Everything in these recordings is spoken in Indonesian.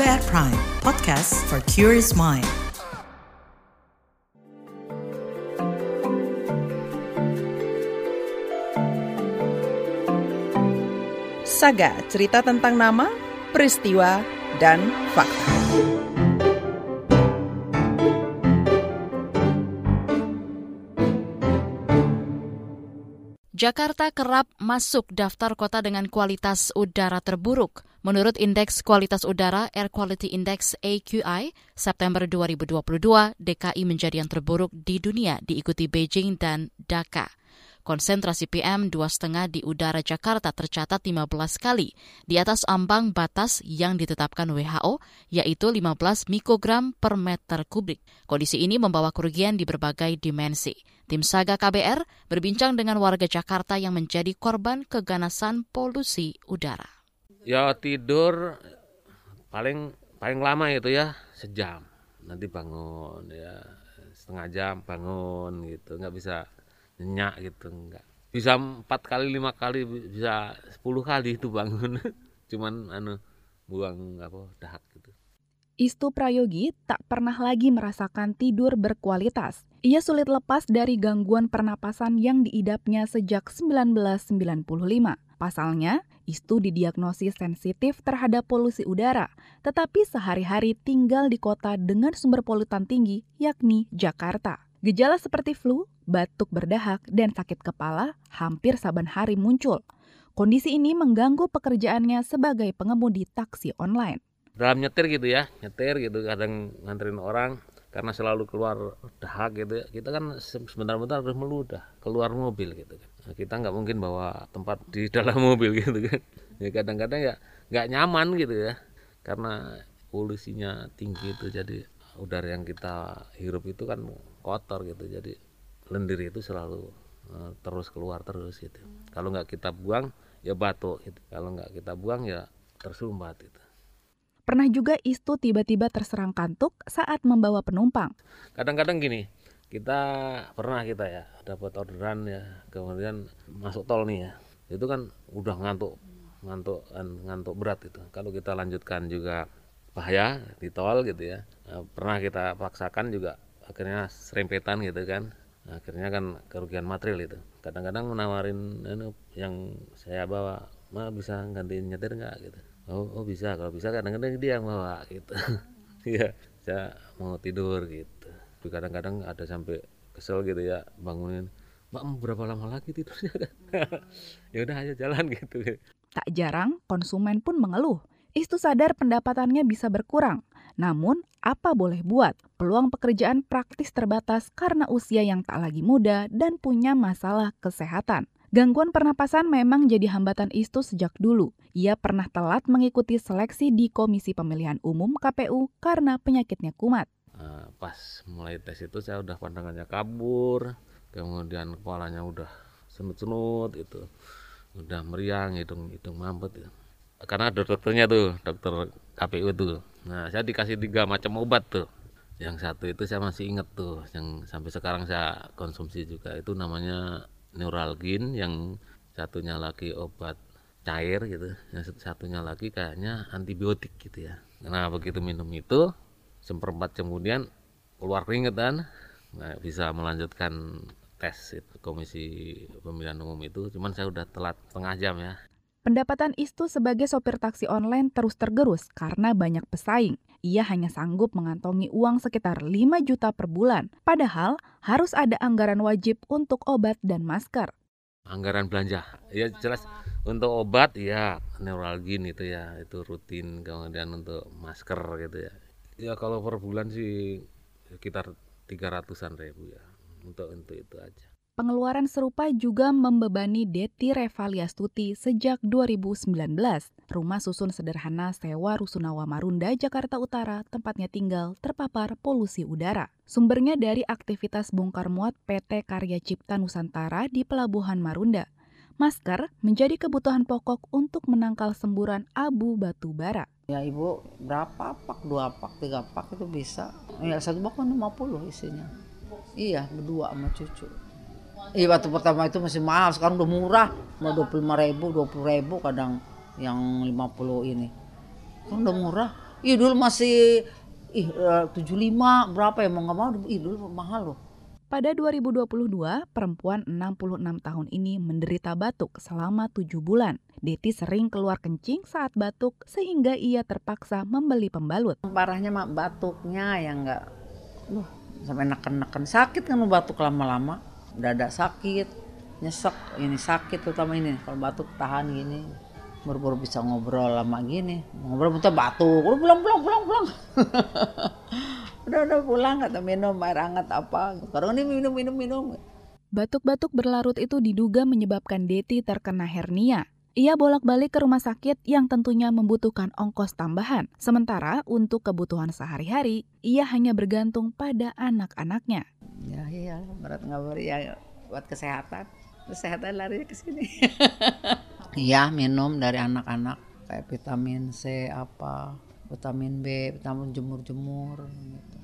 KBR Prime, podcast for curious mind. Saga, cerita tentang nama, peristiwa, dan fakta. Jakarta kerap masuk daftar kota dengan kualitas udara terburuk. Menurut Indeks Kualitas Udara Air Quality Index AQI, September 2022, DKI menjadi yang terburuk di dunia diikuti Beijing dan Dhaka. Konsentrasi PM 2,5 di udara Jakarta tercatat 15 kali di atas ambang batas yang ditetapkan WHO, yaitu 15 mikrogram per meter kubik. Kondisi ini membawa kerugian di berbagai dimensi. Tim Saga KBR berbincang dengan warga Jakarta yang menjadi korban keganasan polusi udara. Ya tidur paling paling lama itu ya sejam. Nanti bangun ya setengah jam bangun gitu nggak bisa nyenyak gitu enggak bisa empat kali lima kali bisa sepuluh kali itu bangun cuman anu buang apa dahak gitu Istu Prayogi tak pernah lagi merasakan tidur berkualitas. Ia sulit lepas dari gangguan pernapasan yang diidapnya sejak 1995. Pasalnya, Istu didiagnosis sensitif terhadap polusi udara, tetapi sehari-hari tinggal di kota dengan sumber polutan tinggi, yakni Jakarta. Gejala seperti flu, batuk berdahak, dan sakit kepala hampir saban hari muncul. Kondisi ini mengganggu pekerjaannya sebagai pengemudi taksi online dalam nyetir gitu ya nyetir gitu kadang nganterin orang karena selalu keluar dahak gitu ya. kita kan sebentar-bentar harus meludah keluar mobil gitu kan nah, kita nggak mungkin bawa tempat di dalam mobil gitu kan ya kadang-kadang ya nggak nyaman gitu ya karena polusinya tinggi itu jadi udara yang kita hirup itu kan kotor gitu jadi lendir itu selalu uh, terus keluar terus gitu kalau nggak kita buang ya batuk gitu kalau nggak kita buang ya tersumbat gitu Pernah juga Istu tiba-tiba terserang kantuk saat membawa penumpang. Kadang-kadang gini, kita pernah kita ya dapat orderan ya, kemudian masuk tol nih ya. Itu kan udah ngantuk, ngantuk ngantuk berat itu. Kalau kita lanjutkan juga bahaya di tol gitu ya. Nah, pernah kita paksakan juga akhirnya serempetan gitu kan. Akhirnya kan kerugian material itu. Kadang-kadang menawarin anu, yang saya bawa, mah bisa gantiin nyetir nggak? gitu. Oh, oh bisa. Kalau bisa kadang-kadang dia yang bawa gitu. Ya saya mau tidur gitu. Kadang-kadang ada sampai kesel gitu ya bangunin mbak berapa lama lagi tidurnya? Ya udah ayo jalan gitu. Tak jarang konsumen pun mengeluh Istu sadar pendapatannya bisa berkurang. Namun, apa boleh buat? Peluang pekerjaan praktis terbatas karena usia yang tak lagi muda dan punya masalah kesehatan. Gangguan pernapasan memang jadi hambatan Istu sejak dulu. Ia pernah telat mengikuti seleksi di Komisi Pemilihan Umum KPU karena penyakitnya kumat. Uh, pas mulai tes itu saya udah pandangannya kabur, kemudian kepalanya udah senut-senut itu, udah meriang, hidung hidung mampet. Ya. Karena ada dokternya tuh, dokter KPU tuh. Nah saya dikasih tiga macam obat tuh. Yang satu itu saya masih inget tuh, yang sampai sekarang saya konsumsi juga. Itu namanya neuralgin yang satunya lagi obat cair gitu. Yang satunya lagi kayaknya antibiotik gitu ya. Nah begitu minum itu seperempat kemudian keluar keringetan nah, bisa melanjutkan tes itu, komisi pemilihan umum itu. Cuman saya udah telat setengah jam ya Pendapatan Istu sebagai sopir taksi online terus tergerus karena banyak pesaing. Ia hanya sanggup mengantongi uang sekitar 5 juta per bulan, padahal harus ada anggaran wajib untuk obat dan masker. Anggaran belanja, ya jelas untuk obat ya neuralgin itu ya itu rutin kemudian untuk masker gitu ya. Ya kalau per bulan sih sekitar 300-an ribu ya untuk untuk itu aja. Pengeluaran serupa juga membebani Deti Revaliastuti sejak 2019. Rumah susun sederhana sewa Rusunawa Marunda, Jakarta Utara, tempatnya tinggal, terpapar polusi udara. Sumbernya dari aktivitas bongkar muat PT Karya Cipta Nusantara di Pelabuhan Marunda. Masker menjadi kebutuhan pokok untuk menangkal semburan abu batu bara. Ya ibu berapa pak, dua pak, tiga pak itu bisa. Ya satu bak kan 50 isinya. Iya berdua sama cucu. Iya waktu pertama itu masih mahal, sekarang udah murah. Mau 25 ribu, 20 ribu kadang yang 50 ini. Kan udah murah. Ih dulu masih ih 75 berapa ya mau nggak mau ih dulu mahal loh. Pada 2022, perempuan 66 tahun ini menderita batuk selama 7 bulan. Deti sering keluar kencing saat batuk sehingga ia terpaksa membeli pembalut. Parahnya mah batuknya yang nggak, sampai neken-neken sakit kan batuk lama-lama, dada sakit, nyesek, ini sakit terutama ini. Kalau batuk tahan gini, baru-baru bisa ngobrol lama gini, ngobrol minta batuk, udah pulang pulang pulang pulang. udah udah pulang kata minum air hangat apa. Sekarang ini minum minum minum. Batuk-batuk berlarut itu diduga menyebabkan Deti terkena hernia. Ia bolak-balik ke rumah sakit yang tentunya membutuhkan ongkos tambahan. Sementara untuk kebutuhan sehari-hari, ia hanya bergantung pada anak-anaknya. Ya iya, berat nggak ya buat kesehatan. Kesehatan lari ke sini. Iya, minum dari anak-anak kayak vitamin C apa, vitamin B, vitamin jemur-jemur gitu.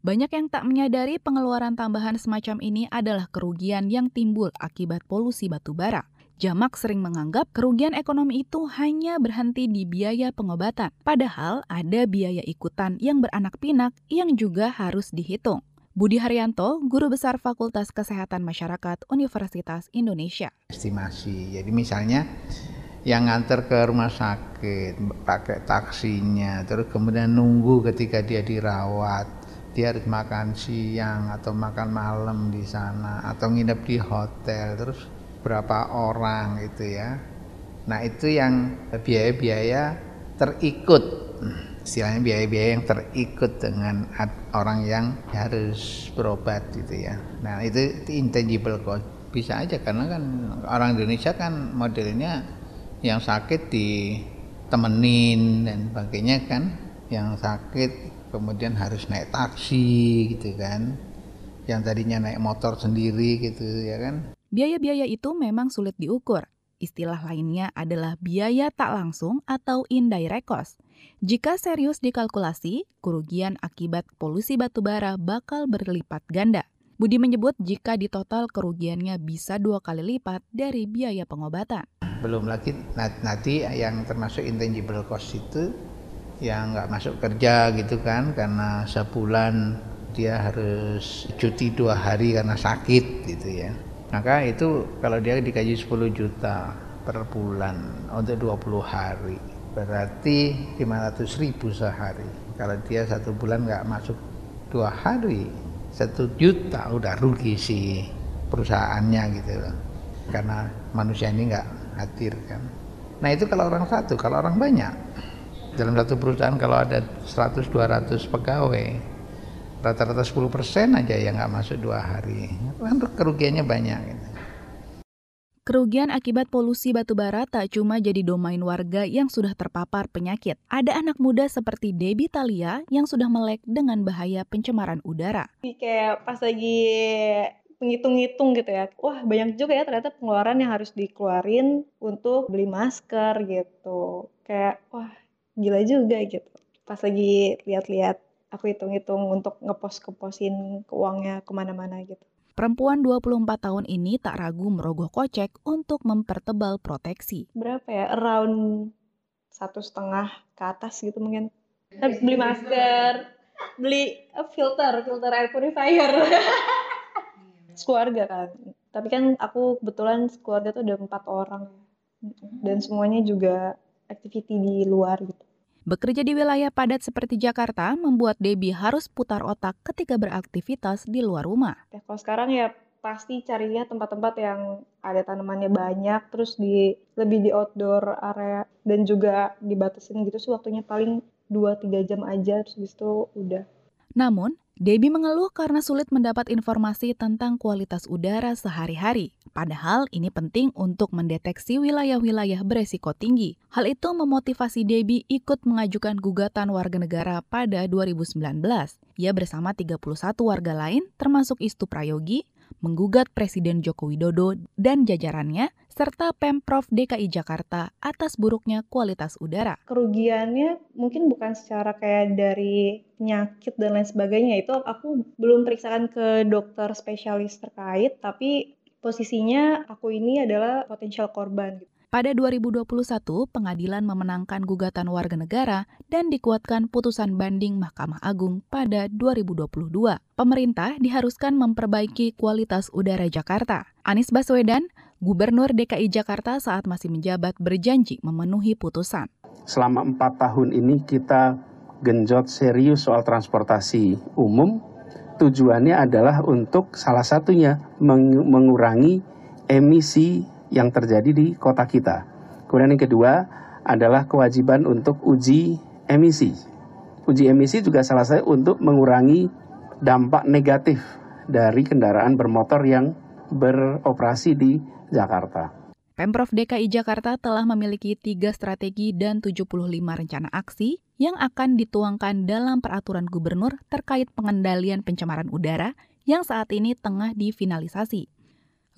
Banyak yang tak menyadari pengeluaran tambahan semacam ini adalah kerugian yang timbul akibat polusi batu bara. Jamak sering menganggap kerugian ekonomi itu hanya berhenti di biaya pengobatan, padahal ada biaya ikutan yang beranak pinak yang juga harus dihitung. Budi Haryanto, Guru Besar Fakultas Kesehatan Masyarakat Universitas Indonesia. Estimasi, jadi misalnya yang nganter ke rumah sakit pakai taksinya, terus kemudian nunggu ketika dia dirawat, dia harus makan siang atau makan malam di sana atau nginep di hotel terus berapa orang itu ya. Nah itu yang biaya-biaya terikut. Istilahnya biaya-biaya yang terikut dengan orang yang harus berobat gitu ya. Nah itu, intangible cost. Bisa aja karena kan orang Indonesia kan modelnya yang sakit ditemenin dan sebagainya kan. Yang sakit kemudian harus naik taksi gitu kan. Yang tadinya naik motor sendiri gitu ya kan biaya-biaya itu memang sulit diukur Istilah lainnya adalah biaya tak langsung atau indirect cost. Jika serius dikalkulasi, kerugian akibat polusi batubara bakal berlipat ganda. Budi menyebut jika di total kerugiannya bisa dua kali lipat dari biaya pengobatan. Belum lagi nanti yang termasuk intangible cost itu yang nggak masuk kerja gitu kan karena sebulan dia harus cuti dua hari karena sakit gitu ya maka itu kalau dia dikaji 10 juta per bulan untuk 20 hari berarti 500 ribu sehari. Kalau dia satu bulan nggak masuk dua hari satu juta udah rugi si perusahaannya gitu loh. Karena manusia ini nggak hadir kan. Nah itu kalau orang satu kalau orang banyak. Dalam satu perusahaan kalau ada 100-200 pegawai rata-rata 10 persen aja yang nggak masuk dua hari kan kerugiannya banyak gitu. Kerugian akibat polusi batu bara tak cuma jadi domain warga yang sudah terpapar penyakit. Ada anak muda seperti Debbie Talia yang sudah melek dengan bahaya pencemaran udara. Kayak pas lagi menghitung-hitung gitu ya, wah banyak juga ya ternyata pengeluaran yang harus dikeluarin untuk beli masker gitu. Kayak wah gila juga gitu pas lagi lihat-lihat aku hitung-hitung untuk ngepost-keposin ke uangnya ke mana-mana gitu. Perempuan 24 tahun ini tak ragu merogoh kocek untuk mempertebal proteksi. Berapa ya? Around satu setengah ke atas gitu mungkin. Terus beli masker, beli uh, filter, filter air purifier. Sekeluarga kan. Tapi kan aku kebetulan keluarga tuh ada empat orang. Dan semuanya juga activity di luar gitu. Bekerja di wilayah padat seperti Jakarta membuat Debbie harus putar otak ketika beraktivitas di luar rumah. Ya, kalau sekarang ya pasti carinya tempat-tempat yang ada tanamannya banyak, terus di lebih di outdoor area dan juga dibatasin gitu sih waktunya paling 2-3 jam aja, terus itu udah. Namun, Debbie mengeluh karena sulit mendapat informasi tentang kualitas udara sehari-hari. Padahal ini penting untuk mendeteksi wilayah-wilayah beresiko tinggi. Hal itu memotivasi Debbie ikut mengajukan gugatan warga negara pada 2019. Ia bersama 31 warga lain termasuk Istu Prayogi, menggugat Presiden Joko Widodo dan jajarannya serta Pemprov DKI Jakarta atas buruknya kualitas udara. Kerugiannya mungkin bukan secara kayak dari penyakit dan lain sebagainya itu aku belum periksakan ke dokter spesialis terkait tapi posisinya aku ini adalah potensial korban. Pada 2021, pengadilan memenangkan gugatan warga negara dan dikuatkan putusan banding Mahkamah Agung pada 2022. Pemerintah diharuskan memperbaiki kualitas udara Jakarta. Anies Baswedan, Gubernur DKI Jakarta saat masih menjabat berjanji memenuhi putusan. Selama empat tahun ini kita genjot serius soal transportasi umum. Tujuannya adalah untuk salah satunya mengurangi emisi yang terjadi di kota kita. Kemudian yang kedua adalah kewajiban untuk uji emisi. Uji emisi juga salah satu untuk mengurangi dampak negatif dari kendaraan bermotor yang beroperasi di Jakarta. Pemprov DKI Jakarta telah memiliki tiga strategi dan 75 rencana aksi yang akan dituangkan dalam peraturan gubernur terkait pengendalian pencemaran udara yang saat ini tengah difinalisasi.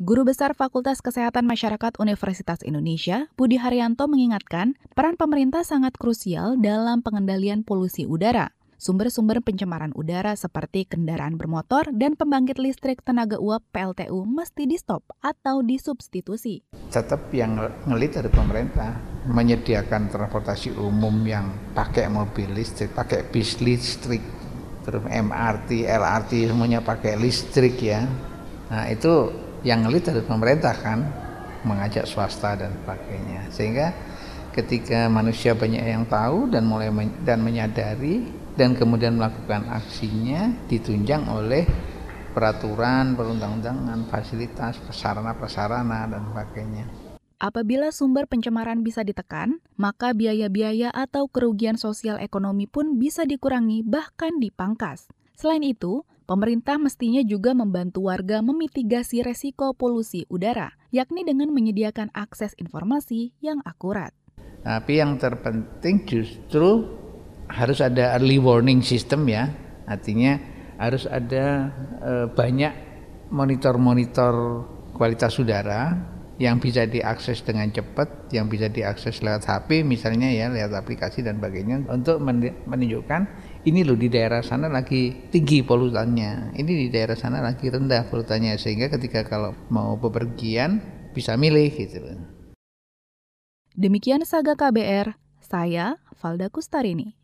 Guru Besar Fakultas Kesehatan Masyarakat Universitas Indonesia, Budi Haryanto mengingatkan peran pemerintah sangat krusial dalam pengendalian polusi udara. Sumber-sumber pencemaran udara seperti kendaraan bermotor dan pembangkit listrik tenaga uap PLTU mesti di-stop atau disubstitusi. Tetap yang ngelit dari pemerintah menyediakan transportasi umum yang pakai mobil listrik, pakai bis listrik, terus MRT, LRT semuanya pakai listrik ya. Nah itu yang ngelit dari pemerintah kan mengajak swasta dan sebagainya sehingga ketika manusia banyak yang tahu dan mulai men dan menyadari dan kemudian melakukan aksinya ditunjang oleh peraturan perundang-undangan fasilitas prasarana-prasarana dan sebagainya Apabila sumber pencemaran bisa ditekan, maka biaya-biaya atau kerugian sosial ekonomi pun bisa dikurangi bahkan dipangkas. Selain itu, pemerintah mestinya juga membantu warga memitigasi resiko polusi udara, yakni dengan menyediakan akses informasi yang akurat. Tapi yang terpenting justru harus ada early warning system ya, artinya harus ada e, banyak monitor-monitor kualitas udara yang bisa diakses dengan cepat, yang bisa diakses lewat HP misalnya ya, lewat aplikasi dan sebagainya untuk menunjukkan ini loh di daerah sana lagi tinggi polutannya, ini di daerah sana lagi rendah polutannya sehingga ketika kalau mau bepergian bisa milih gitu. Demikian Saga KBR, saya Valda Kustarini.